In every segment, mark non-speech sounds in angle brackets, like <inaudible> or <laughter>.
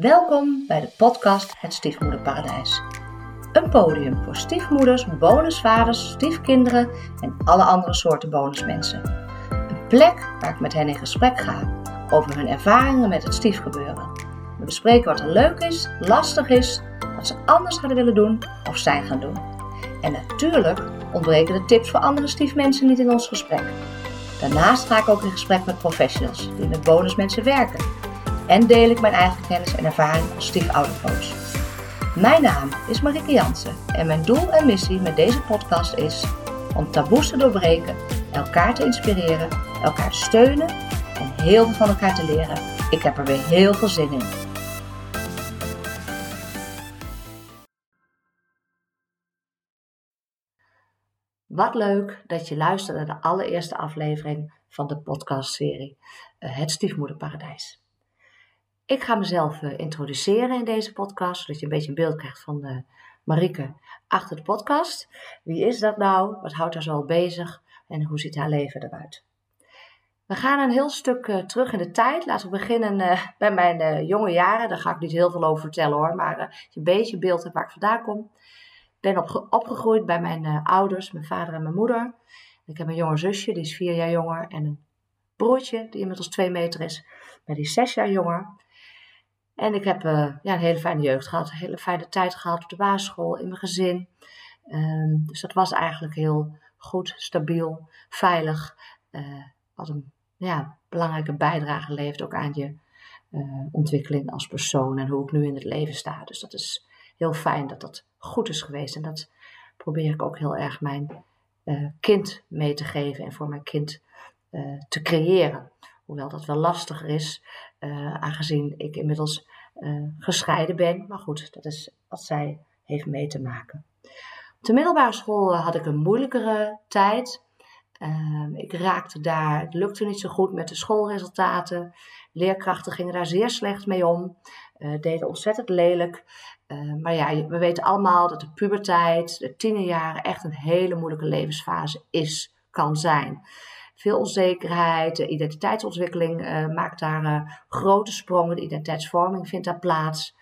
Welkom bij de podcast Het Stiefmoederparadijs. Een podium voor stiefmoeders, bonusvaders, stiefkinderen en alle andere soorten bonusmensen. Een plek waar ik met hen in gesprek ga over hun ervaringen met het stiefgebeuren. We bespreken wat er leuk is, lastig is, wat ze anders hadden willen doen of zijn gaan doen. En natuurlijk ontbreken de tips voor andere stiefmensen niet in ons gesprek. Daarnaast ga ik ook in gesprek met professionals die met bonusmensen werken. En deel ik mijn eigen kennis en ervaring als stiefoudercoach. Mijn naam is Marike Jansen en mijn doel en missie met deze podcast is om taboes te doorbreken, elkaar te inspireren, elkaar te steunen en heel veel van elkaar te leren. Ik heb er weer heel veel zin in. Wat leuk dat je luistert naar de allereerste aflevering van de podcastserie uh, Het Stiefmoederparadijs. Ik ga mezelf uh, introduceren in deze podcast, zodat je een beetje een beeld krijgt van uh, Marike achter de podcast. Wie is dat nou? Wat houdt haar zo al bezig? En hoe ziet haar leven eruit? We gaan een heel stuk terug in de tijd. Laten we beginnen bij mijn jonge jaren. Daar ga ik niet heel veel over vertellen hoor, maar je een beetje beeld hebt waar ik vandaan kom ben op, opgegroeid bij mijn ouders, mijn vader en mijn moeder. Ik heb een jonger zusje, die is vier jaar jonger. En een broertje, die inmiddels twee meter is, maar die is zes jaar jonger. En ik heb uh, ja, een hele fijne jeugd gehad, een hele fijne tijd gehad op de basisschool, in mijn gezin. Um, dus dat was eigenlijk heel goed, stabiel, veilig. Uh, wat een ja, belangrijke bijdrage levert ook aan je ontwikkeling als persoon en hoe ik nu in het leven sta. Dus dat is heel fijn dat dat goed is geweest. En dat probeer ik ook heel erg mijn kind mee te geven en voor mijn kind te creëren. Hoewel dat wel lastiger is, uh, aangezien ik inmiddels gescheiden ben. Maar goed, dat is wat zij heeft mee te maken. Op de middelbare school had ik een moeilijkere tijd. Ehm, ik raakte daar, het lukte niet zo goed met de schoolresultaten. Leerkrachten gingen daar zeer slecht mee om, deden ontzettend lelijk. Uh, maar ja, we weten allemaal dat de puberteit, de tienerjaren, echt een hele moeilijke levensfase is, kan zijn. Veel onzekerheid, de identiteitsontwikkeling uh, maakt daar uh, grote sprongen, de identiteitsvorming vindt daar plaats.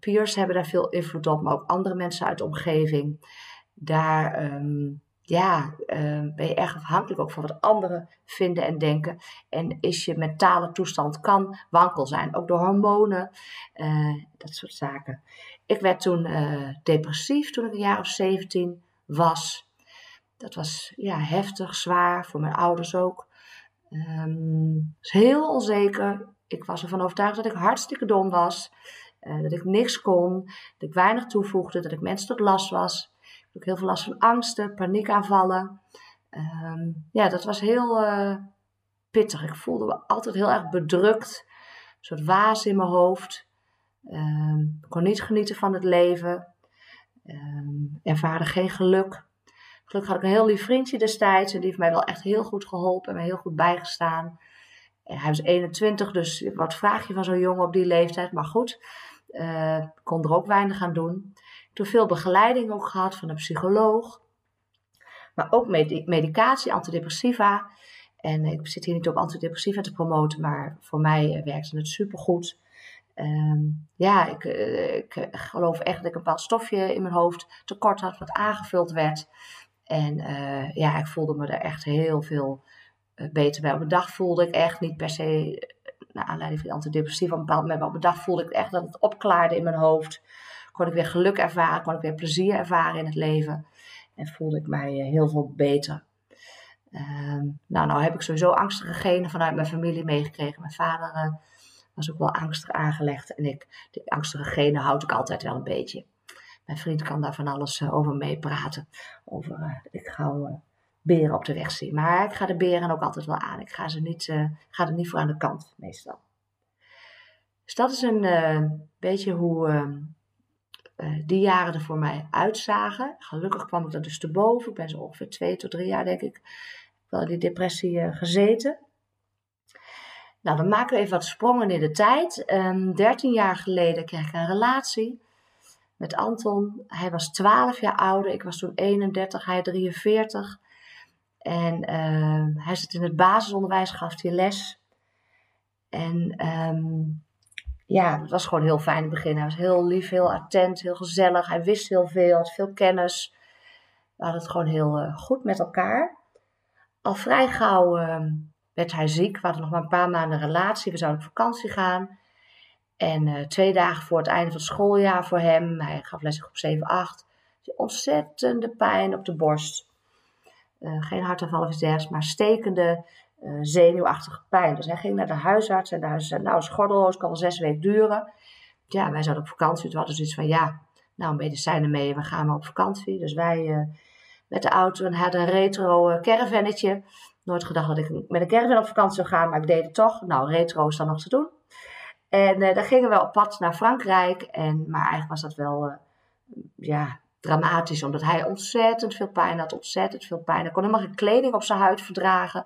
peers hebben daar veel invloed op, maar ook andere mensen uit de omgeving. Daar um, ja, uh, ben je erg afhankelijk ook van wat anderen vinden en denken. En is je mentale toestand kan wankel zijn, ook door hormonen, dat soort zaken. Ik werd toen depressief toen ik een jaar of 17 was. Dat was ja, heftig, zwaar, voor mijn ouders ook. Um, heel onzeker. Ik was ervan overtuigd dat ik hartstikke dom was. dat ik niks kon, dat ik weinig toevoegde, dat ik mensen tot last was ook heel veel last van angsten, paniekaanvallen. Um, ja, dat was heel uh, pittig. Ik voelde me altijd heel erg bedrukt. Een soort waas in mijn hoofd. Um, ik kon niet genieten van het leven. Ervaarde geen geluk. Gelukkig had ik een heel lief vriendje destijds. En die heeft mij wel echt heel goed geholpen en mij heel goed bijgestaan. En hij was 21, dus wat vraag je van zo'n jongen op die leeftijd? Maar goed, uh, kon er ook weinig aan doen. Toen veel begeleiding ook gehad van een psycholoog. Maar ook medicatie, antidepressiva. En ik zit hier niet op antidepressiva te promoten, maar voor mij eh, werkte het supergoed. Um, ja, ik, eh, ik, geloof echt dat ik een bepaald stofje in mijn hoofd tekort had, wat aangevuld werd. En uh, ja, ik voelde me er echt heel veel beter bij. Op een dag voelde ik echt niet per se, naar aanleiding van de antidepressiva, op een bepaald maar op een dag voelde ik echt dat het opklaarde in mijn hoofd kon ik weer geluk ervaren, kon ik weer plezier ervaren in het leven. En voelde ik mij eh, heel veel beter. Uh, nou, nou heb ik sowieso angstige genen vanuit mijn familie meegekregen. Mijn vader was ook wel angstig aangelegd. En ik, die angstige genen houd ik altijd wel een beetje. Mijn vriend kan daar van alles uh, over meepraten. Over ik gauw beren op de weg zie. Maar ik ga de beren ook altijd wel aan. Ik ga, ze niet, ga er niet voor aan de kant, meestal. Dus dat is een beetje hoe ehm, die jaren er voor mij uitzagen. Gelukkig kwam ik er dus te boven. Ik ben zo ongeveer twee tot drie jaar, denk ik, wel in die depressie gezeten. Nou, dan maken we even wat sprongen in de tijd. Um, 13 jaar geleden kreeg ik een relatie met Anton. Hij was 12 jaar ouder. Ik was toen 31, hij 43. En uh, hij zit in het basisonderwijs, gaf hij les. En um, ja, het was gewoon heel fijn in het begin. Hij was heel lief, heel attent, heel gezellig. Hij wist heel veel, had veel kennis. We hadden het gewoon heel uh, goed met elkaar. Al vrij gauw uh, werd hij ziek. We hadden nog maar een paar maanden relatie. We zouden op vakantie gaan. En uh, twee dagen voor het einde van het schooljaar voor hem, hij gaf les op 7, 8, ontzettende pijn op de borst. Uh, geen hartaanval of iets maar stekende, uh, zenuwachtige pijn. Dus hij ging naar de huisarts en de huisarts zei, nou, schordeloos kan wel zes weken duren. Ja, wij zouden op vakantie, toen hadden zoiets van, ja, nou, medicijnen mee, we gaan maar op vakantie. Dus wij met de auto en hadden een retro caravannetje. Nooit gedacht dat ik met een caravan op vakantie zou gaan, maar ik deed het toch. Nou, retro is dan nog te doen. En uh, dan gingen we op pad naar Frankrijk. En, maar eigenlijk was dat wel uh, ja, dramatisch, omdat hij ontzettend veel pijn had. Ontzettend veel pijn. Hij kon helemaal geen kleding op zijn huid verdragen.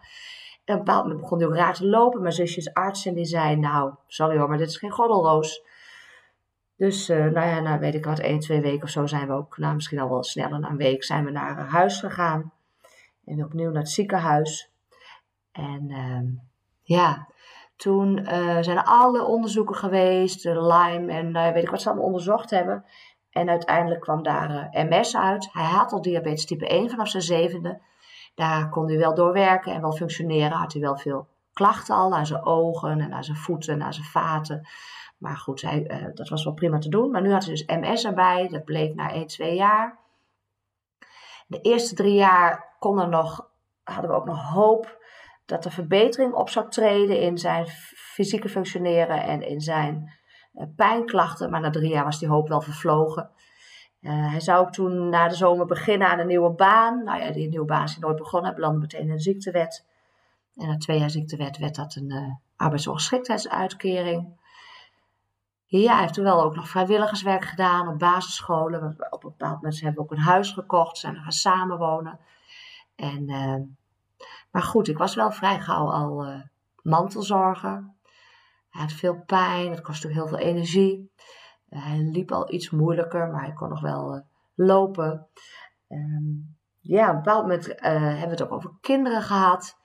En op een bepaald moment begon hij ook raar te lopen. Mijn zusje is arts en die zei, nou, sorry hoor, maar dit is geen goddelroos. Dus, uh, nou ja, nou weet ik wat, één, twee weken of zo zijn we ook, nou misschien al wel sneller, na een week zijn we naar huis gegaan. En opnieuw naar het ziekenhuis. En ehm, ja, toen uh, zijn alle onderzoeken geweest, de Lyme en uh, weet ik wat ze allemaal onderzocht hebben. En uiteindelijk kwam daar eh, MS uit. Hij had al diabetes type 1 vanaf zijn zevende. Daar kon hij wel doorwerken en wel functioneren. Had hij wel veel klachten al aan zijn ogen en aan zijn voeten en aan zijn vaten. Maar goed, hij, dat was wel prima te doen. Maar nu had hij dus MS erbij. Dat bleek na 1, 2 jaar. De eerste drie jaar kon er nog, hadden we ook nog hoop dat er verbetering op zou treden in zijn fysieke functioneren en in zijn uh, pijnklachten. Maar na drie jaar was die hoop wel vervlogen. Uh, hij zou ook toen na de zomer beginnen aan een nieuwe baan. Nou ja, die nieuwe baan is nooit begonnen. Hij belandde meteen in een ziektewet. En na twee jaar ziektewet werd dat een uh, arbeidsongeschiktheidsuitkering. Ja, hij heeft toen wel ook nog vrijwilligerswerk gedaan op basisscholen. Op een bepaald moment hebben we ook een huis gekocht, zijn we gaan samenwonen. En maar goed, ik was wel vrij gauw al uh, mantelzorger. Hij had veel pijn, het kostte ook heel veel energie. Hij liep al iets moeilijker, maar hij kon nog wel uh, lopen. Um, ja, op een bepaald moment hebben we het ook over kinderen gehad.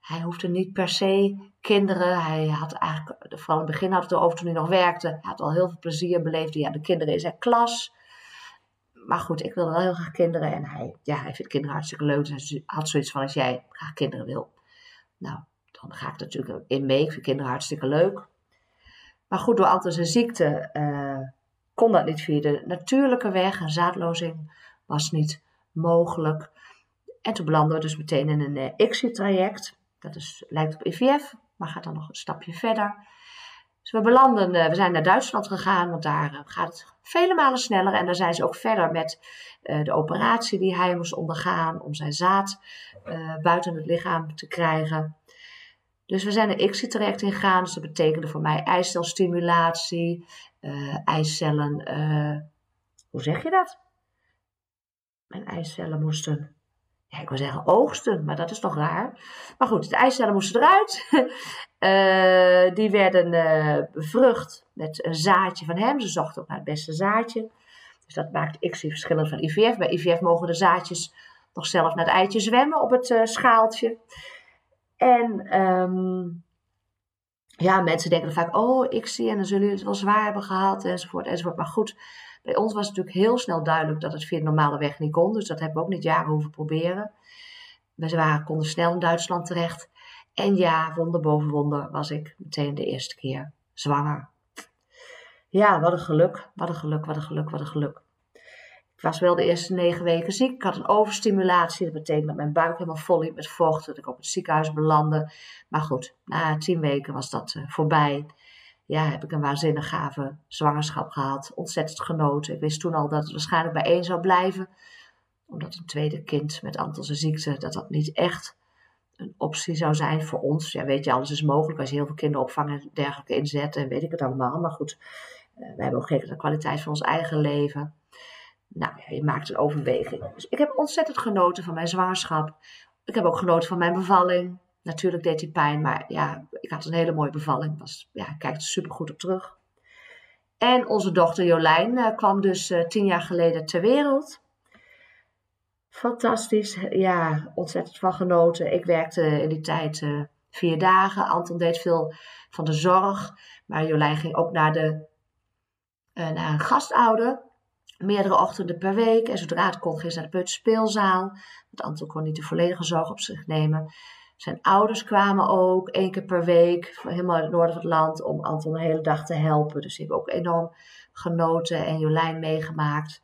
Hij hoefde niet per se kinderen. Hij had eigenlijk, vooral in het begin had het erover toen hij nog werkte. Hij had al heel veel plezier beleefd. Ja, de kinderen in zijn klas maar goed, ik wilde wel heel graag kinderen. En hij, ja, hij vindt kinderen hartstikke leuk. Dus hij had zoiets van, als jij graag kinderen wil, nou, dan ga ik natuurlijk in mee. Ik vind kinderen hartstikke leuk. Maar goed, door altijd zijn ziekte uh, kon dat niet via de natuurlijke weg. Een zaadlozing was niet mogelijk. En toen belanden we dus meteen in een uh, ICSI-traject. Dat is, lijkt op IVF, maar gaat dan nog een stapje verder. Dus we belanden, uh, we zijn naar Duitsland gegaan, want daar uh, gaat het vele malen sneller. En daar zijn ze ook verder met uh, de operatie die hij moest ondergaan om zijn zaad buiten het lichaam te krijgen. Dus we zijn er ICSI-traject ingegaan. Dus dat betekende voor mij eicelstimulatie, eicellen, hoe zeg je dat? Mijn eicellen moesten ja, ik wil zeggen oogsten, maar dat is toch raar. Maar goed, de eicellen moesten eruit. <laughs> uh, die werden uh, bevrucht met een zaadje van hem. Ze zochten ook naar het beste zaadje. Dus dat maakt x verschillend van IVF. Bij IVF mogen de zaadjes nog zelf naar het eitje zwemmen op het uh, schaaltje. En um, ja, mensen denken vaak, oh, ik zie en dan zullen jullie het wel zwaar hebben gehad, enzovoort, enzovoort. Maar goed, bij ons was het natuurlijk heel snel duidelijk dat het via de normale weg niet kon. Dus dat hebben we ook niet jaren hoeven proberen. We waren, konden snel in Duitsland terecht. En ja, wonder boven wonder was ik meteen de eerste keer zwanger. Ja, wat een geluk, wat een geluk, wat een geluk, wat een geluk. Ik was wel de eerste negen weken ziek. Ik had een overstimulatie. Dat betekent dat mijn buik helemaal vol liep met vocht. Dat ik op het ziekenhuis belandde. Maar goed, na tien weken was dat uh, voorbij ja, heb ik een waanzinnig gave zwangerschap gehad. Ontzettend genoten. Ik wist toen al dat het waarschijnlijk bij één zou blijven. Omdat een tweede kind met Antelse ziekte, dat dat niet echt een optie zou zijn voor ons. Ja, weet je, alles is mogelijk als je heel veel kinderopvang en dergelijke inzet. En weet ik het allemaal. Maar goed, uh, we hebben ook naar de kwaliteit van ons eigen leven. Nou ja, je maakt een overweging. Dus ik heb ontzettend genoten van mijn zwangerschap. Ik heb ook genoten van mijn bevalling. Natuurlijk deed hij pijn, maar ja, ik had een hele mooie bevalling. Was, ja, ik kijk er super goed op terug. En onze dochter Jolijn uh, kwam dus uh, tien jaar geleden ter wereld. Fantastisch, ja, ontzettend van genoten. Ik werkte in die tijd uh, vier dagen. Anton deed veel van de zorg, maar Jolijn ging ook naar, de, uh, naar een gastouder. Meerdere ochtenden per week. En zodra het kon, ging ze naar de peuterspeelzaal. Want Anton kon niet de volledige zorg op zich nemen. Zijn ouders kwamen ook één keer per week, helemaal in het noorden van het land, om Anton de hele dag te helpen. Dus die hebben ook enorm genoten en Jolijn meegemaakt.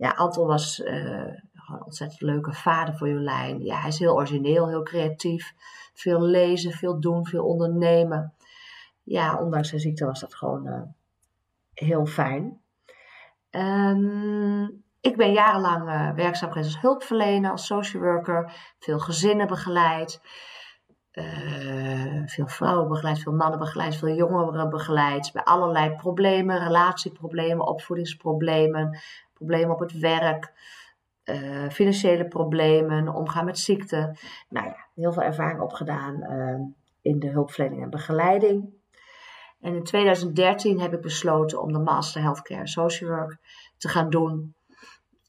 Ja, Anton was uh, een ontzettend leuke vader voor Jolijn. Ja, hij is heel origineel, heel creatief. Veel lezen, veel doen, veel ondernemen. Ja, ondanks zijn ziekte was dat gewoon uh, heel fijn. Um, ik ben jarenlang uh, werkzaam geweest als hulpverlener, als social worker. Veel gezinnen begeleid. Uh, veel vrouwen begeleid, veel mannen begeleid, veel jongeren begeleid. Bij allerlei problemen, relatieproblemen, opvoedingsproblemen, problemen op het werk. Uh, financiële problemen, omgaan met ziekte. Nou ja, heel veel ervaring opgedaan in de hulpverlening en begeleiding. En in 2013 heb ik besloten om de Master Healthcare Social Work te gaan doen.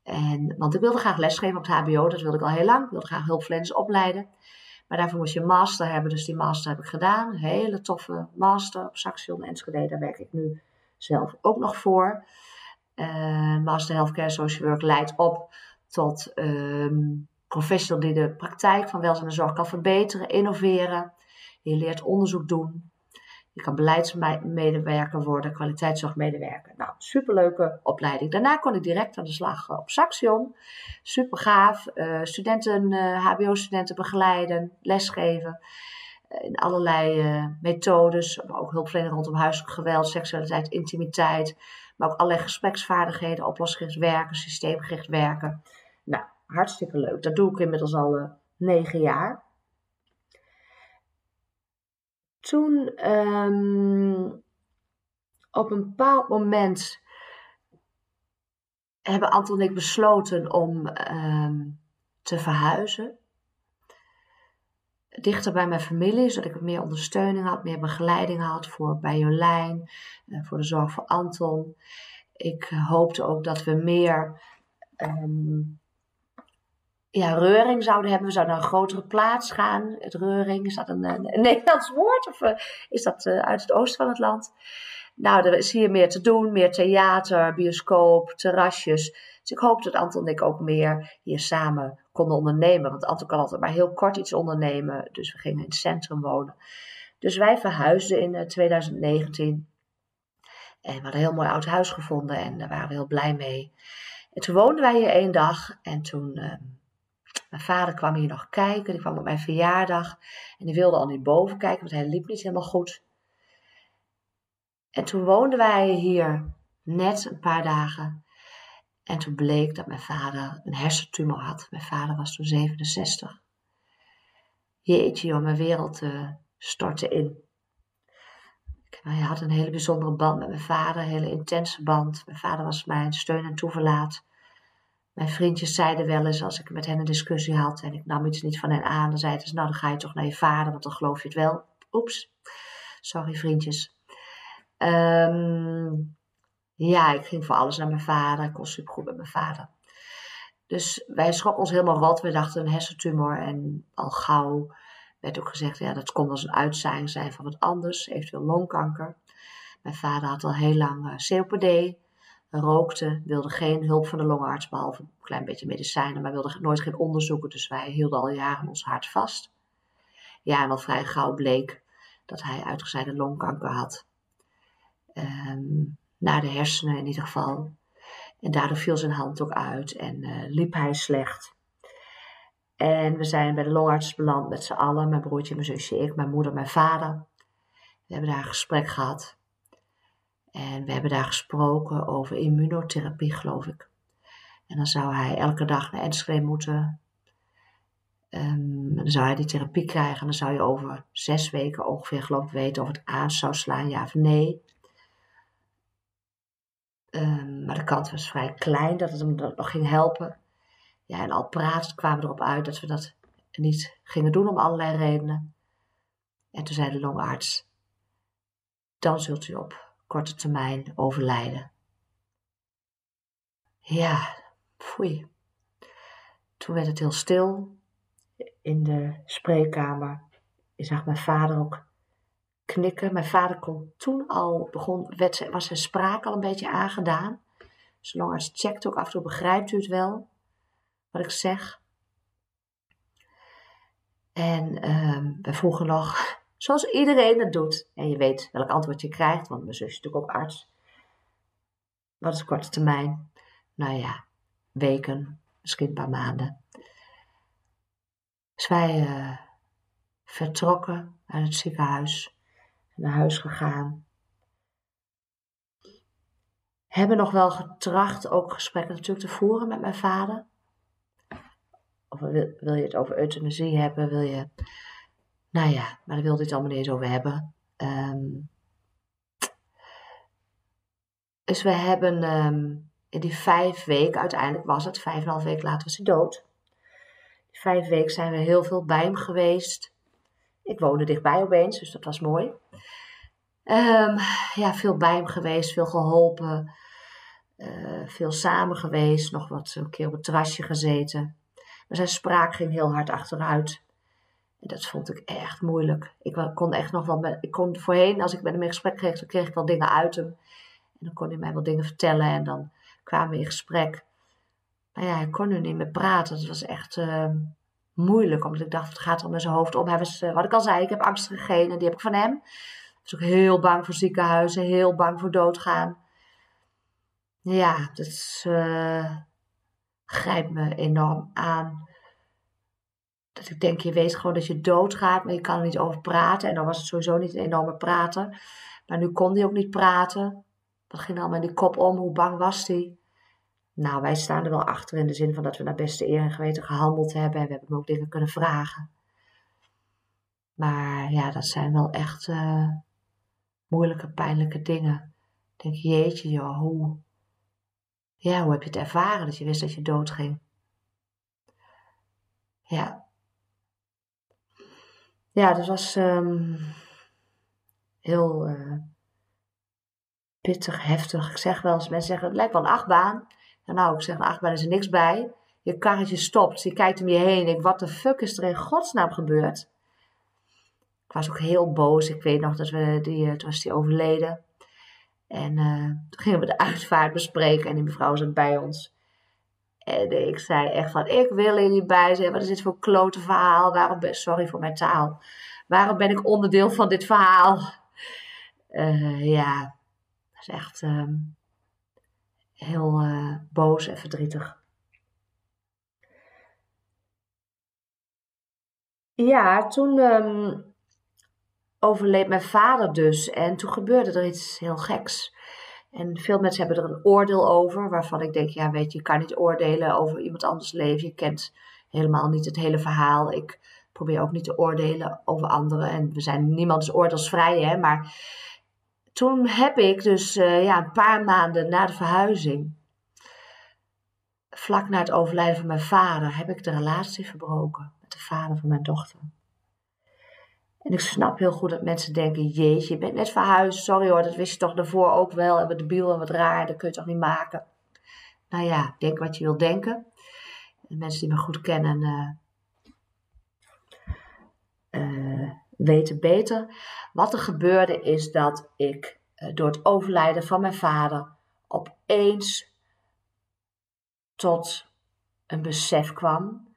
En, want ik wilde graag lesgeven op het HBO, dat wilde ik al heel lang. Ik wilde graag hulpverleners opleiden. Maar daarvoor moest je een master hebben, dus die master heb ik gedaan. Een hele toffe master op Saxion Enschede, daar werk ik nu zelf ook nog voor. Uh, master Healthcare Social Work leidt op tot um, professional die de praktijk van welzijn en zorg kan verbeteren, innoveren. Je leert onderzoek doen. Je kan beleidsmedewerker worden, kwaliteitszorgmedewerker. Nou, superleuke opleiding. Daarna kon ik direct aan de slag op Saxion. Super gaaf. Uh, studenten, HBO-studenten begeleiden, lesgeven. In allerlei methodes. Maar ook hulpverlening rondom huiselijk geweld, seksualiteit, intimiteit. Maar ook allerlei gespreksvaardigheden, oplossingsgericht werken, systeemgericht werken. Hartstikke leuk. Dat doe ik inmiddels al negen jaar toen um, op een bepaald moment hebben Anton en ik besloten om um, te verhuizen. Dichter bij mijn familie, zodat ik meer ondersteuning had, meer begeleiding had voor bij Jolijn, uh, voor de zorg voor Anton. Ik hoopte ook dat we meer um, ja, reuring zouden hebben. We zouden naar een grotere plaats gaan. Het reuring, is dat een, <laughs> Nederlands woord of uh, is dat uh, uit het oosten van het land? Nou, er is hier meer te doen, meer theater, bioscoop, terrasjes. Dus ik hoop dat Anton en ik ook meer hier samen konden ondernemen. Want Anton kan altijd maar heel kort iets ondernemen. Dus we gingen in het centrum wonen. Dus wij verhuisden in uh, 2019. En we hadden een heel mooi oud huis gevonden en daar waren we heel blij mee. En toen woonden wij hier één dag en toen ehm, mijn vader kwam hier nog kijken. Die kwam op mijn verjaardag. En die wilde al niet boven kijken, want hij liep niet helemaal goed. En toen woonden wij hier net een paar dagen. En toen bleek dat mijn vader een hersentumor had. Mijn vader was toen 67. Jeetje joh, mijn wereld uh, stortte in. Hij had een hele bijzondere band met mijn vader, een hele intense band. Mijn vader was mijn steun en toeverlaat. Mijn vriendjes zeiden wel eens, als ik met hen een discussie had en ik nam iets niet van hen aan, dan zeiden ze, nou dan ga je toch naar je vader, want dan geloof je het wel. Oeps, sorry vriendjes. Um, ja, ik ging voor alles naar mijn vader, ik was supergoed met mijn vader. Dus wij schrokken ons helemaal rot. We dachten een hersentumor en al gauw werd ook gezegd, ja, dat kon als een uitzaaiing zijn van wat anders, eventueel longkanker. Mijn vader had al heel lang uh, COPD, rookte, wilde geen hulp van de longarts, behalve een klein beetje medicijnen, maar wilde nooit geen onderzoeken. Dus wij hielden al jaren ons hart vast. Ja, en al vrij gauw bleek dat hij uitgezaaide longkanker had. Um, naar de hersenen in ieder geval. En daardoor viel zijn hand ook uit en uh, liep hij slecht. En we zijn bij de longarts beland met z'n allen, mijn broertje, mijn zusje, ik, mijn moeder, mijn vader. We hebben daar een gesprek gehad. En we hebben daar gesproken over immunotherapie, geloof ik. En dan zou hij elke dag naar Enschede moeten. Um, dan zou hij die therapie krijgen. En dan zou je over zes weken ongeveer, geloof ik, weten of het aan zou slaan, ja of nee. Um, maar de kans was vrij klein dat het hem nog ging helpen. Ja, en al praten kwamen we erop uit dat we dat niet gingen doen om allerlei redenen. En toen zei de longarts: Dan zult u op korte termijn overlijden. Ja, foei. Toen werd het heel stil in de spreekkamer. je zag mijn vader ook knikken. Mijn vader kon toen al, begon, werd, was zijn spraak al een beetje aangedaan. Zolang als checkt ook af en toe, begrijpt u het wel, wat ik zeg. En um, we vroegen nog, zoals iedereen het doet. En je weet welk antwoord je krijgt, want mijn zus is natuurlijk ook arts. Wat is korte termijn? Nou ja, weken, misschien een paar maanden. Dus wij uh, vertrokken uit het ziekenhuis, naar huis gegaan. Hebben nog wel getracht ook gesprekken natuurlijk te voeren met mijn vader. Of wil, wil je het over euthanasie hebben? Wil je. Nou ja, maar daar wilde hij het allemaal niet eens over hebben. Um, dus we hebben um, in die vijf weken, uiteindelijk was het, vijf en een half week later was hij dood. Vijf weken zijn we heel veel bij hem geweest. Ik woonde dichtbij opeens, dus dat was mooi. Um, ja, veel bij hem geweest, veel geholpen. Uh, veel samen geweest, nog wat een keer op het terrasje gezeten. Maar zijn spraak ging heel hard achteruit. Dat vond ik echt moeilijk. Ik kon echt nog wel ik kon voorheen, als ik met hem in gesprek kreeg, dan kreeg ik wel dingen uit hem. En dan kon hij mij wel dingen vertellen en dan kwamen we in gesprek. Maar ja, hij kon nu niet meer praten. Het was echt uh, moeilijk, omdat ik dacht, het gaat er met zijn hoofd om. Hij was, uh, wat ik al zei, ik heb angstige genen, die heb ik van hem. Hij was ook heel bang voor ziekenhuizen, heel bang voor doodgaan. Ja, dat uh, grijpt me enorm aan. Ik denk, je weet gewoon dat je doodgaat, maar je kan er niet over praten. En dan was het sowieso niet een enorme prater. Maar nu kon hij ook niet praten. Wat ging allemaal in die kop om? Hoe bang was hij? Nou, wij staan er wel achter in de zin van dat we naar beste eer en geweten gehandeld hebben. En we hebben hem ook dingen kunnen vragen. Maar ja, dat zijn wel echt uh, moeilijke, pijnlijke dingen. Ik denk, jeetje joh, hoe, ja, hoe heb je het ervaren dat je wist dat je dood ging? Ja. Ja, dat was um, heel uh, pittig, heftig. Ik zeg wel eens, mensen zeggen, het lijkt wel een achtbaan. En nou, ik zeg, een achtbaan is er niks bij. Je karretje stopt, je kijkt om je heen. Ik, wat de fuck is er in godsnaam gebeurd? Ik was ook heel boos. Ik weet nog dat we, die, eh, toen was die overleden. En uh, toen gingen we de <laughs> uitvaart bespreken en die mevrouw zat bij ons. En ik zei echt van, ik wil er niet bij zijn. Wat is dit voor klote verhaal? Waarom ben, sorry voor mijn taal. Waarom ben ik onderdeel van dit verhaal? Uh, ja, dat is echt um, heel uh, boos en verdrietig. Ja, toen um, overleed mijn vader dus. En toen gebeurde er iets heel geks. En veel mensen hebben er een oordeel over, waarvan ik denk, ja weet je, je kan niet oordelen over iemand anders leven. Je kent helemaal niet het hele verhaal. Ik probeer ook niet te oordelen over anderen. En we zijn, niemand oordeelsvrij, hè. Maar toen heb ik dus uh, ja, een paar maanden na de verhuizing, vlak na het overlijden van mijn vader, heb ik de relatie verbroken met de vader van mijn dochter. En ik snap heel goed dat mensen denken, jeetje, je bent net verhuisd, sorry hoor, dat wist je toch daarvoor ook wel. En wat debiel en wat raar, dat kun je toch niet maken. Nou ja, denk wat je wil denken. De mensen die me goed kennen uh, weten beter. Wat er gebeurde is dat ik uh, door het overlijden van mijn vader opeens tot een besef kwam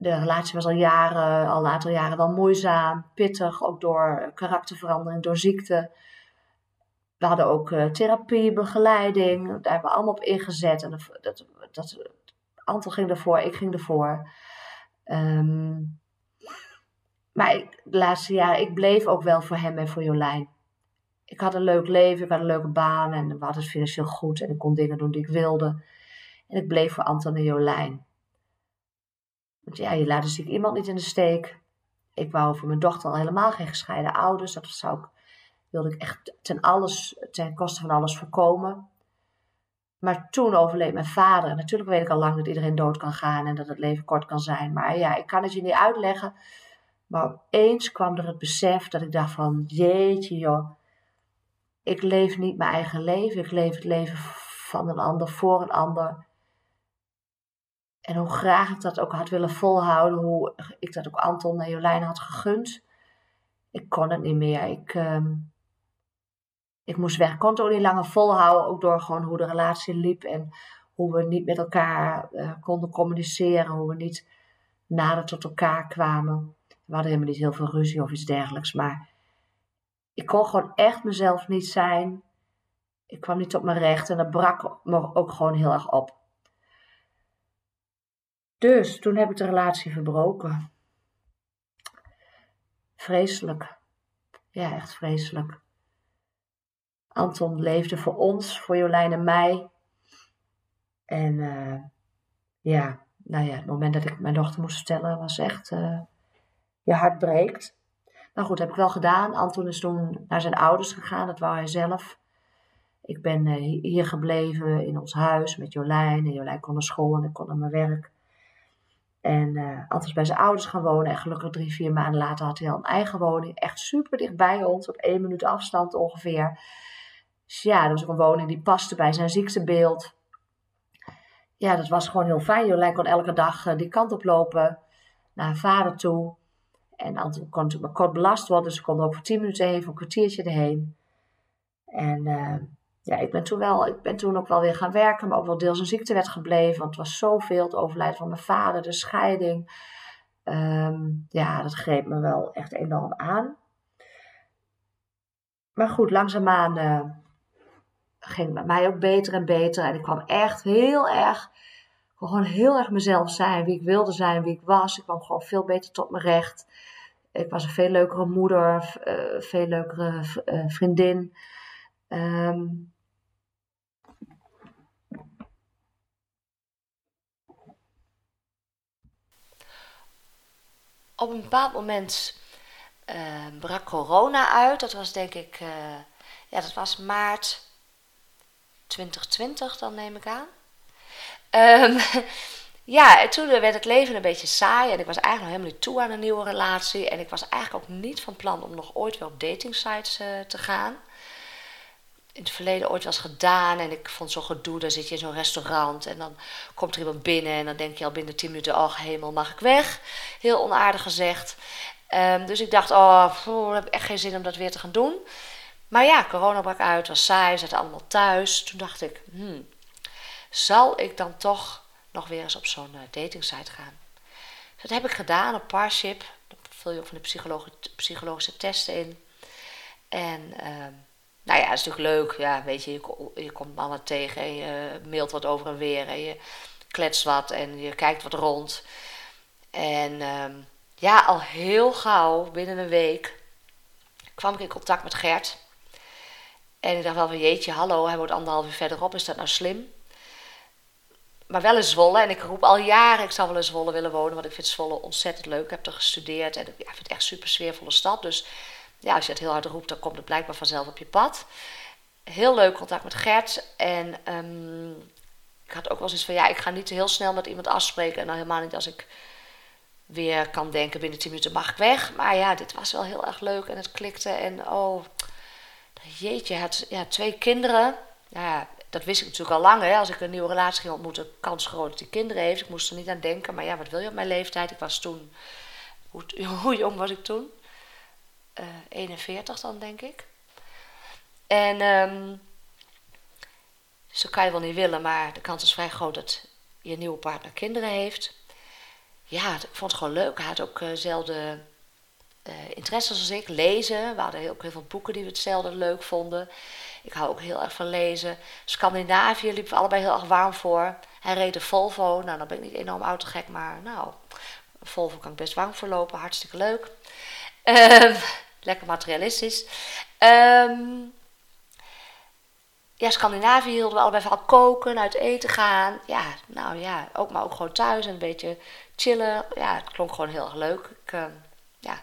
de relatie was al jaren, al een aantal jaren wel moeizaam, pittig, ook door karakterverandering, door ziekte. We hadden ook uh, therapie, begeleiding, daar hebben we allemaal op ingezet. En dat, dat, Anton ging ervoor, ik ging ervoor. Um, maar de laatste jaren, ik bleef ook wel voor hem en voor Jolijn. Ik had een leuk leven, ik had een leuke baan en we hadden het financieel goed en ik kon dingen doen die ik wilde. En ik bleef voor Anton en Jolijn. Want ja, je laat dus iemand niet in de steek. Ik wou voor mijn dochter al helemaal geen gescheiden ouders. Dat zou ik, wilde ik echt ten, alles, ten koste van alles voorkomen. Maar toen overleed mijn vader. Natuurlijk weet ik al lang dat iedereen dood kan gaan en dat het leven kort kan zijn. Maar ja, ik kan het je niet uitleggen. Maar opeens kwam er het besef dat ik dacht van, jeetje joh. Ik leef niet mijn eigen leven. Ik leef het leven van een ander, voor een ander. En hoe graag ik dat ook had willen volhouden, hoe ik dat ook Anton en Jolijn had gegund. ik kon het niet meer. Ik, ehm, ik moest weg. Ik kon het ook niet langer volhouden. Ook door gewoon hoe de relatie liep. En hoe we niet met elkaar uh, konden communiceren. Hoe we niet nader tot elkaar kwamen. We hadden helemaal niet heel veel ruzie of iets dergelijks. Maar ik kon gewoon echt mezelf niet zijn. Ik kwam niet op mijn recht. En dat brak me ook gewoon heel erg op. Dus toen heb ik de relatie verbroken. Vreselijk. Ja, echt vreselijk. Anton leefde voor ons, voor Jolijn en mij. En uh, ja, nou ja, het moment dat ik mijn dochter moest vertellen was echt, uh, je hart breekt. Nou goed, heb ik wel gedaan. Anton is toen naar zijn ouders gegaan, dat wou hij zelf. Ik ben uh, hier gebleven in ons huis met Jolijn. En Jolijn kon naar school en ik kon naar mijn werk. En uh, altijd bij zijn ouders gaan wonen. En gelukkig drie, vier maanden later had hij al een eigen woning. Echt super dicht bij ons, op één minuut afstand ongeveer. Dus ja, dat was ook een woning die paste bij zijn ziektebeeld. Ja, dat was gewoon heel fijn. Jolijn kon elke dag uh, die kant op lopen naar haar vader toe. En Anton kon natuurlijk maar kort belast worden. Dus ze konden ook voor tien minuten heen, voor een kwartiertje erheen. En uh, ja, ik ben toen wel, ik ben toen ook wel weer gaan werken, maar ook wel deels een ziekte werd gebleven. Want het was zoveel, het overlijden van mijn vader, de scheiding. Um, ja, dat greep me wel echt enorm aan. Maar goed, langzaamaan uh, ging het met mij ook beter en beter. En ik kwam echt heel erg, gewoon heel erg mezelf zijn. Wie ik wilde zijn, wie ik was. Ik kwam gewoon veel beter tot mijn recht. Ik was een veel leukere moeder, uh, veel leukere uh, vriendin. Um, op een bepaald moment uh, brak corona uit. Dat was denk ik, uh, ja, dat was maart 2020, dan neem ik aan. Um, <laughs> ja, en toen werd het leven een beetje saai en ik was eigenlijk nog helemaal niet toe aan een nieuwe relatie. En ik was eigenlijk ook niet van plan om nog ooit weer op datingsites uh, te gaan in het verleden ooit was gedaan. En ik vond zo gedoe, dan zit je in zo'n restaurant en dan komt er iemand binnen en dan denk je al binnen 10 minuten, oh hemel, mag ik weg? Heel onaardig gezegd. Um, dus ik dacht, oh, ik heb echt geen zin om dat weer te gaan doen. Maar ja, corona brak uit, was saai, zaten allemaal thuis. Toen dacht ik, hmm, zal ik dan toch nog weer eens op zo'n uh, datingsite gaan? Dus dat heb ik gedaan, op Parship. Daar vul je ook van de psychologische testen in. En... Uh, nou ja, dat is natuurlijk leuk. Ja, weet je, je, komt mannen tegen en je mailt wat over en weer. En je kletst wat en je kijkt wat rond. En um, ja, al heel gauw, binnen een week, kwam ik in contact met Gert. En ik dacht wel van jeetje, hallo, hij wordt anderhalf uur verderop, is dat nou slim? Maar wel in Zwolle. En ik roep al jaren, ik zou wel in Zwolle willen wonen. Want ik vind Zwolle ontzettend leuk. Ik heb er gestudeerd en ik vind het echt super sfeervolle stad. Dus ja, als je het heel hard roept, dan komt het blijkbaar vanzelf op je pad. Heel leuk contact met Gert. En um, ik had ook wel eens van, ja, ik ga niet heel snel met iemand afspreken. En dan helemaal niet als ik weer kan denken, binnen 10 minuten mag ik weg. Maar ja, dit was wel heel erg leuk en het klikte. En oh, jeetje, het, ja, twee kinderen. Ja, dat wist ik natuurlijk al lang. Hè. Als ik een nieuwe relatie ging ontmoeten, kans groot dat hij kinderen heeft. Ik moest er niet aan denken. Maar ja, wat wil je op mijn leeftijd? Ik was toen, hoe, <laughs> hoe jong was ik toen? Uh, eh, 41 dan, denk ik. En um, zo kan je wel niet willen, maar de kans is vrij groot dat je nieuwe partner kinderen heeft. Ja, ik vond het gewoon leuk. Hij had ook dezelfde uh, interesses als ik. Lezen. We hadden heel, heel veel boeken die we hetzelfde leuk vonden. Ik hou ook heel erg van lezen. Scandinavië liepen we allebei heel erg warm voor. Hij reed de Volvo. Nou, dan ben ik niet enorm autogek, maar nou, Volvo kan ik best warm voor lopen. Hartstikke leuk. Um, lekker materialistisch. Um, ja, Scandinavië hielden we allebei van koken, uit eten gaan. Ja, nou ja, ook maar ook gewoon thuis en een beetje chillen. Ja, het klonk gewoon heel erg leuk. Ik, uh, ja,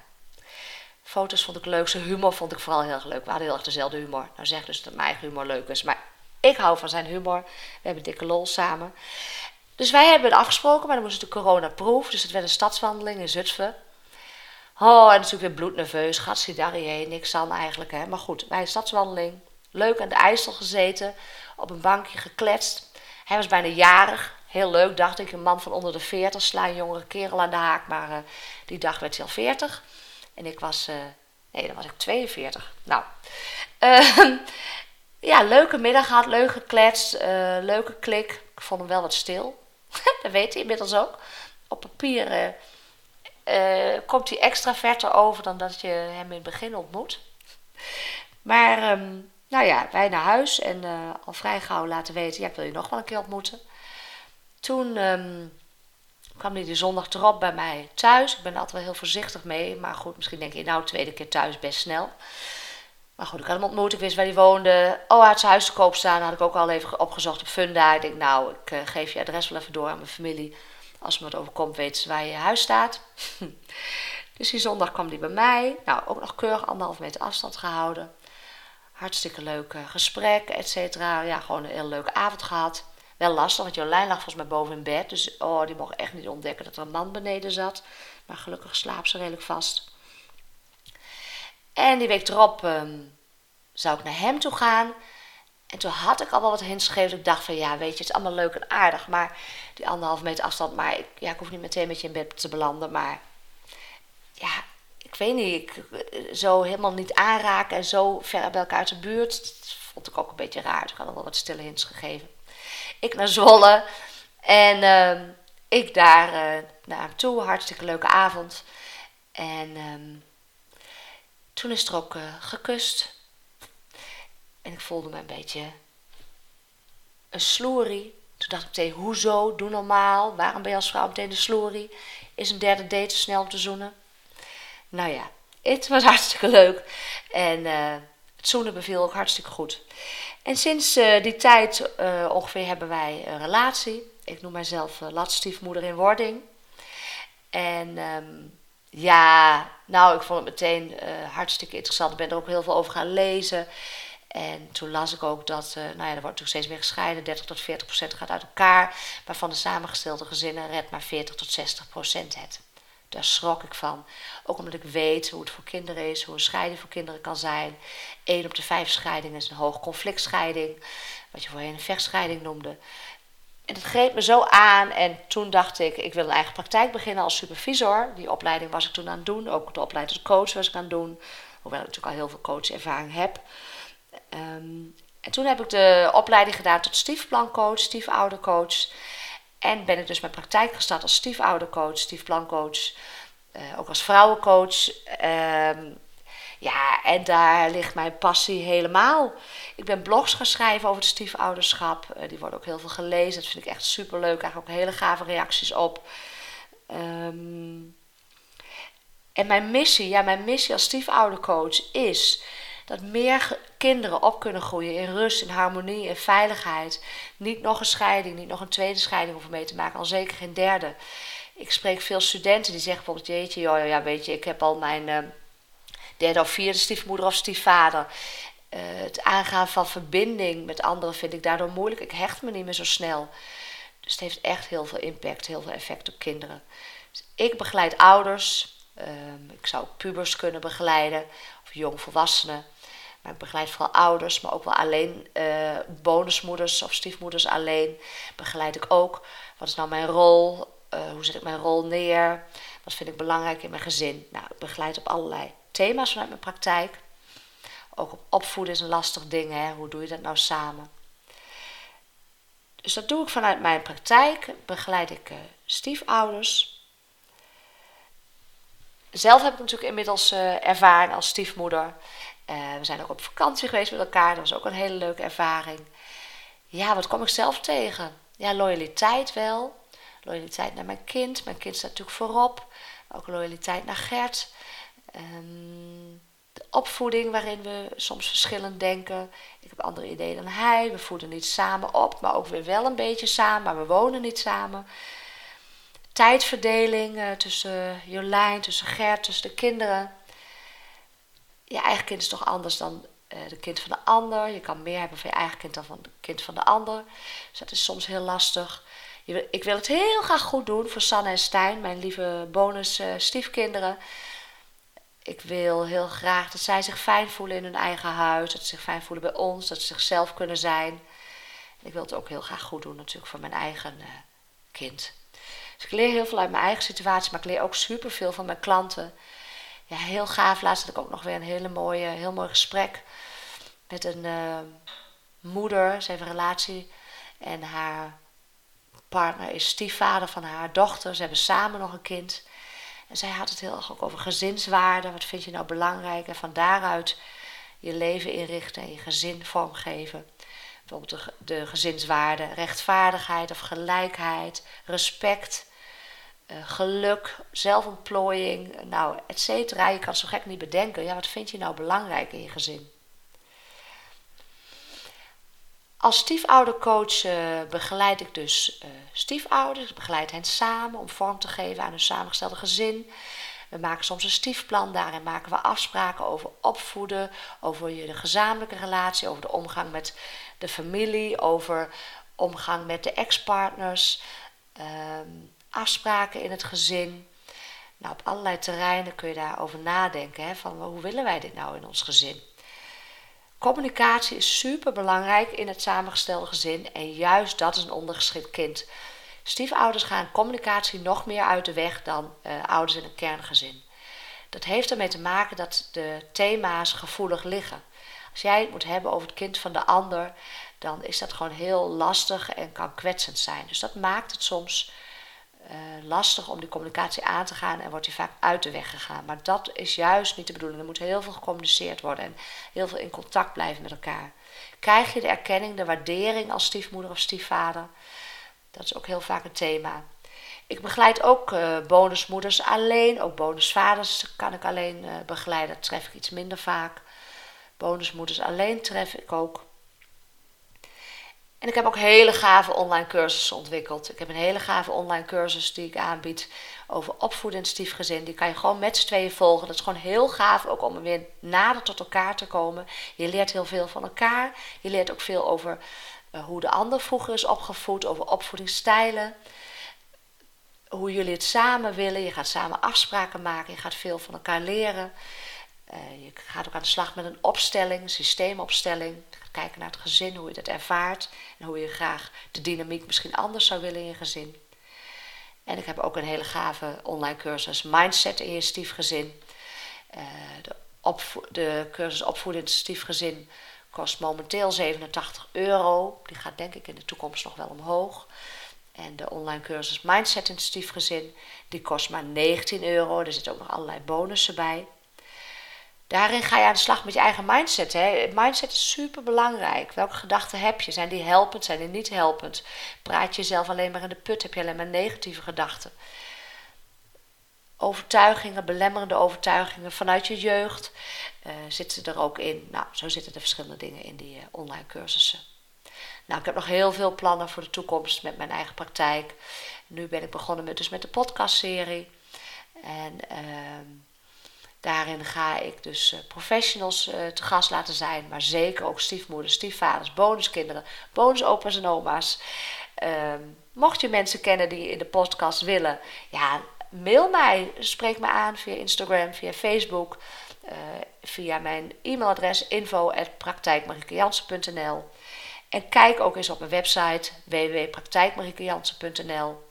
foto's vond ik leuk. Zijn humor vond ik vooral heel erg leuk. We hadden heel erg dezelfde humor. Nou zeg dus dat mijn humor leuk is. Maar ik hou van zijn humor. We hebben dikke lol samen. Dus wij hebben het afgesproken, maar dan moest het de coronaproef. Dus het werd een stadswandeling in Zutphen. Oh, en natuurlijk weer bloednerveus. Daar heen? Niks aan eigenlijk. Hè? Maar goed, bij stadswandeling. Leuk aan de IJssel gezeten. Op een bankje gekletst. Hij was bijna jarig. Heel leuk, dacht ik. Een man van onder de 40. Sla een jongere kerel aan de haak. Maar uh, die dag werd hij al 40. En ik was uh, Nee, dan was ik 42. Nou, uh, <laughs> ja, leuke middag gehad, leuk gekletst, uh, leuke klik. Ik vond hem wel wat stil. <laughs> dat weet hij inmiddels ook. Op papier uh, komt hij extra verder over dan dat je hem in het begin ontmoet. Maar, um, nou ja, wij naar huis en al vrij gauw laten weten, ja, ik wil je nog wel een keer ontmoeten. Toen um, kwam hij de zondag erop bij mij thuis. Ik ben er altijd wel heel voorzichtig mee. Maar goed, misschien denk je, nou, tweede keer thuis best snel. Maar goed, ik had hem ontmoet. Ik wist waar hij woonde. Oh, hij had zijn huis te koop staan. had ik ook al even opgezocht op Funda. Ik denk, nou, ik uh, geef je adres wel even door aan mijn familie. Als me wat overkomt, weten ze waar je huis staat. <laughs> dus die zondag kwam hij bij mij. Nou, ook nog keurig anderhalf meter afstand gehouden. Hartstikke leuk uh, gesprek, et cetera. Ja, gewoon een heel leuke avond gehad. Wel lastig, want Jolijn lag volgens mij boven in bed. Dus oh, die mocht echt niet ontdekken dat er een man beneden zat. Maar gelukkig slaapt ze redelijk vast. En die week erop um, zou ik naar hem toe gaan. En toen had ik al wel wat hints gegeven. Ik dacht van ja, weet je, het is allemaal leuk en aardig. Maar die anderhalve meter afstand. Maar ik, ja, ik hoef niet meteen met je in bed te belanden. Maar ja, ik weet niet. Ik, zo helemaal niet aanraken en zo ver bij elkaar uit de buurt. Dat vond ik ook een beetje raar. Dus ik had wel wat stille hints gegeven. Ik naar Zwolle. En uh, ik daar uh, naar hem toe. Hartstikke leuke avond. En um, toen is er ook uh, gekust. En ik voelde me een beetje een sloerie. Toen dacht ik meteen, hoezo? Doe normaal. Waarom ben je als vrouw meteen de sloerie? Is een derde date te snel om te zoenen? Nou ja, het was <laughs> hartstikke leuk. En uh, het zoenen beviel ook hartstikke goed. En sinds uh, die tijd uh, ongeveer hebben wij een relatie. Ik noem mijzelf uh, latstiefmoeder in wording. En um, ja, nou, ik vond het meteen hartstikke interessant. Ik ben er ook heel veel over gaan lezen. En toen las ik ook dat, nou ja, er wordt natuurlijk steeds meer gescheiden. 30 tot 40 procent gaat uit elkaar. Maar van de samengestelde gezinnen redt maar 40 tot 60 procent het. Daar schrok ik van. Ook omdat ik weet hoe het voor kinderen is, hoe een scheiding voor kinderen kan zijn. 1 op de 5 scheidingen is een hoog conflictscheiding, wat je voorheen een vechtscheiding noemde. En het greep me zo aan en toen dacht ik, ik wil een eigen praktijk beginnen als supervisor. Die opleiding was ik toen aan het doen, ook de opleiding als coach was ik aan het doen. Hoewel ik natuurlijk al heel veel coachervaring heb. Um, en toen heb ik de opleiding gedaan tot stiefplancoach, stiefoudercoach. En ben ik dus mijn praktijk gestart als stiefoudercoach, stiefplancoach, uh, ook als vrouwencoach. Uh, ja, en daar ligt mijn passie helemaal. Ik ben blogs gaan schrijven over het stiefouderschap. Uh, die worden ook heel veel gelezen. Dat vind ik echt super leuk. Eigenlijk ook hele gave reacties op. Um, en mijn missie, ja, mijn missie als stiefoudercoach is dat meer kinderen op kunnen groeien in rust, in harmonie, in veiligheid. Niet nog een scheiding, niet nog een tweede scheiding hoeven mee te maken, al zeker geen derde. Ik spreek veel studenten die zeggen bijvoorbeeld, jeetje, ja, weet je, ik heb al mijn uh, derde of vierde stiefmoeder of stiefvader. Uh, het aangaan van verbinding met anderen vind ik daardoor moeilijk. Ik hecht me niet meer zo snel. Dus het heeft echt heel veel impact, heel veel effect op kinderen. Dus ik begeleid ouders. Um, ik zou pubers kunnen begeleiden of jongvolwassenen. Maar ik begeleid vooral ouders, maar ook wel alleen uh, bonusmoeders of stiefmoeders alleen. Begeleid ik ook. Wat is nou mijn rol? Uh, hoe zet ik mijn rol neer? Wat vind ik belangrijk in mijn gezin? Nou, ik begeleid op allerlei thema's vanuit mijn praktijk. Ook op opvoeden is een lastig ding. Hè? Hoe doe je dat nou samen? Dus dat doe ik vanuit mijn praktijk. Begeleid ik uh, stiefouders. Zelf heb ik natuurlijk inmiddels ervaren als stiefmoeder. Uh, we zijn ook op vakantie geweest met elkaar. Dat was ook een hele leuke ervaring. Ja, wat kom ik zelf tegen? Ja, loyaliteit wel. Loyaliteit naar mijn kind. Mijn kind staat natuurlijk voorop. Ook loyaliteit naar Gert. Um, de opvoeding waarin we soms verschillend denken. Ik heb andere ideeën dan hij. We voeden niet samen op, maar ook weer wel een beetje samen. Maar we wonen niet samen. Tijdverdeling uh, tussen Jolijn, tussen Gert, tussen de kinderen je eigen kind is toch anders dan uh, de kind van de ander. Je kan meer hebben van je eigen kind dan van het kind van de ander. Dus dat is soms heel lastig. Ik wil het heel graag goed doen voor Sanne en Stijn, mijn lieve bonus uh, stiefkinderen. Ik wil heel graag dat zij zich fijn voelen in hun eigen huis. Dat ze zich fijn voelen bij ons. Dat ze zichzelf kunnen zijn. Ik wil het ook heel graag goed doen natuurlijk voor mijn eigen uh, kind. Dus ik leer heel veel uit mijn eigen situatie. Maar ik leer ook superveel van mijn klanten ja, heel gaaf. Laatst had ik ook nog weer een hele mooie, heel mooi gesprek met een uh, moeder. Ze heeft een relatie en haar partner is stiefvader van haar dochter. Ze hebben samen nog een kind. En zij had het heel erg ook over gezinswaarden. Wat vind je nou belangrijk? En van daaruit je leven inrichten en je gezin vormgeven. Bijvoorbeeld de, de gezinswaarden, rechtvaardigheid of gelijkheid, respect, geluk, zelfontplooiing, nou, et cetera. Je kan zo gek niet bedenken. Ja, wat vind je nou belangrijk in je gezin? Als stiefoudercoach uh, begeleid ik dus uh, stiefouders. Ik begeleid hen samen om vorm te geven aan hun samengestelde gezin. We maken soms een stiefplan, daarin maken we afspraken over opvoeden, over je de gezamenlijke relatie, over de omgang met de familie, over omgang met de ex-partners, ehm, afspraken in het gezin. Nou, op allerlei terreinen kun je daarover nadenken. Hè, van hoe willen wij dit nou in ons gezin? Communicatie is super belangrijk in het samengestelde gezin en juist dat is een ondergeschikt kind. Stiefouders gaan communicatie nog meer uit de weg dan uh, ouders in een kerngezin. Dat heeft ermee te maken dat de thema's gevoelig liggen. Als jij het moet hebben over het kind van de ander, dan is dat gewoon heel lastig en kan kwetsend zijn. Dus dat maakt het soms lastig om die communicatie aan te gaan en wordt die vaak uit de weg gegaan. Maar dat is juist niet de bedoeling. Er moet heel veel gecommuniceerd worden en heel veel in contact blijven met elkaar. Krijg je de erkenning, de waardering als stiefmoeder of stiefvader? Dat is ook heel vaak een thema. Ik begeleid ook uh, bonusmoeders alleen, ook bonusvaders kan ik alleen uh, begeleiden. Dat tref ik iets minder vaak. Bonusmoeders alleen tref ik ook. En ik heb ook hele gave online cursussen ontwikkeld. Ik heb een hele gave online cursus die ik aanbied over opvoeden in stiefgezin. Die kan je gewoon met z'n tweeën volgen. Dat is gewoon heel gaaf, ook om weer nader tot elkaar te komen. Je leert heel veel van elkaar. Je leert ook veel over uh, hoe de ander vroeger is opgevoed, over opvoedingsstijlen. Hoe jullie het samen willen. Je gaat samen afspraken maken. Je gaat veel van elkaar leren. Uh, je gaat ook aan de slag met een opstelling, systeemopstelling. Kijken naar het gezin, hoe je dat ervaart. En hoe je graag de dynamiek misschien anders zou willen in je gezin. En ik heb ook een hele gave online cursus Mindset in je stiefgezin. Uh, de, de cursus Opvoeden in het stiefgezin kost momenteel 87 euro. Die gaat denk ik in de toekomst nog wel omhoog. En de online cursus Mindset in het stiefgezin, die kost maar 19 euro. Er zitten ook nog allerlei bonussen bij. Daarin ga je aan de slag met je eigen mindset. Hè. Mindset is super belangrijk. Welke gedachten heb je? Zijn die helpend? Zijn die niet helpend? Praat je jezelf alleen maar in de put? Heb je alleen maar negatieve gedachten? Overtuigingen, belemmerende overtuigingen vanuit je jeugd uh, zitten er ook in. Nou, zo zitten er verschillende dingen in die uh, online cursussen. Nou, ik heb nog heel veel plannen voor de toekomst met mijn eigen praktijk. Nu ben ik begonnen met, dus met de podcastserie. En uh, Daarin ga ik dus uh, professionals uh, te gast laten zijn, maar zeker ook stiefmoeders, stiefvaders, bonuskinderen, bonusopa's en oma's. Uh, mocht je mensen kennen die in de podcast willen, ja, mail mij, spreek me aan via Instagram, via Facebook, uh, via mijn e-mailadres info@praktijkmariekejansen.nl. En kijk ook eens op mijn website www.praktijkmariekejansen.nl.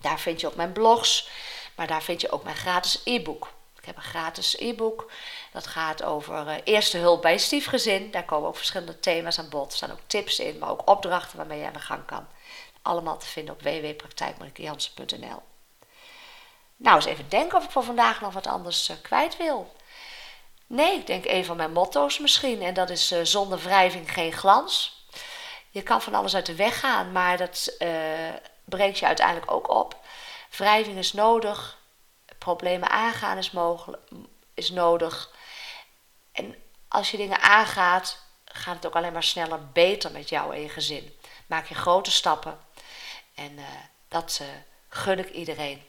Daar vind je ook mijn blogs, maar daar vind je ook mijn gratis e-book heb een gratis e-book. Dat gaat over uh, eerste hulp bij een stiefgezin. Daar komen ook verschillende thema's aan bod. Er staan ook tips in, maar ook opdrachten waarmee je aan de gang kan. Allemaal te vinden op www.praktijkmariekejansen.nl Nou, eens even denken of ik voor vandaag nog wat anders uh, kwijt wil. Nee, ik denk een van mijn motto's misschien. En dat is uh, zonder wrijving geen glans. Je kan van alles uit de weg gaan, maar dat brengt je uiteindelijk ook op. Wrijving is nodig problemen aangaan is, mogelijk, is nodig. En als je dingen aangaat, gaat het ook alleen maar sneller beter met jou en je gezin. Maak je grote stappen. En uh, dat uh, gun ik iedereen.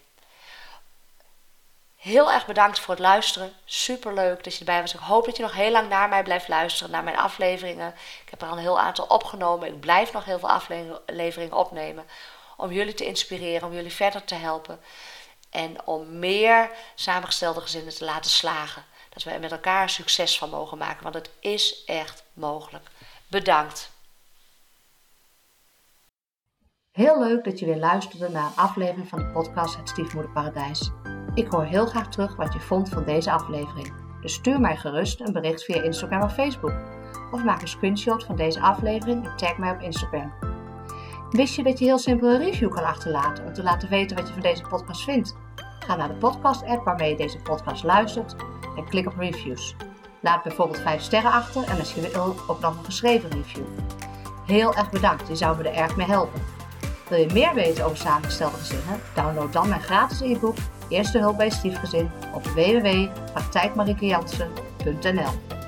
Heel erg bedankt voor het luisteren. Super leuk dat je erbij was. Ik hoop dat je nog heel lang naar mij blijft luisteren, naar mijn afleveringen. Ik heb er al een heel aantal opgenomen. Ik blijf nog heel veel afleveringen opnemen. Om jullie te inspireren, om jullie verder te helpen. En om meer samengestelde gezinnen te laten slagen. Dat we er met elkaar succes van mogen maken. Want het is echt mogelijk. Bedankt. Heel leuk dat je weer luisterde naar een aflevering van de podcast Het Stiefmoederparadijs. Ik hoor heel graag terug wat je vond van deze aflevering. Dus stuur mij gerust een bericht via Instagram of Facebook. Of maak een screenshot van deze aflevering en tag mij op Instagram. Wist je dat je heel simpel een review kan achterlaten om te laten weten wat je van deze podcast vindt? Ga naar de podcast-app waarmee je deze podcast luistert en klik op reviews. Laat bijvoorbeeld 5 sterren achter en wil ook nog een geschreven review. Heel erg bedankt, je zou me er erg mee helpen. Wil je meer weten over samengestelde gezinnen? Download dan mijn gratis e-book Eerste hulp bij stiefgezin op www.praktijkmariekejansen.nl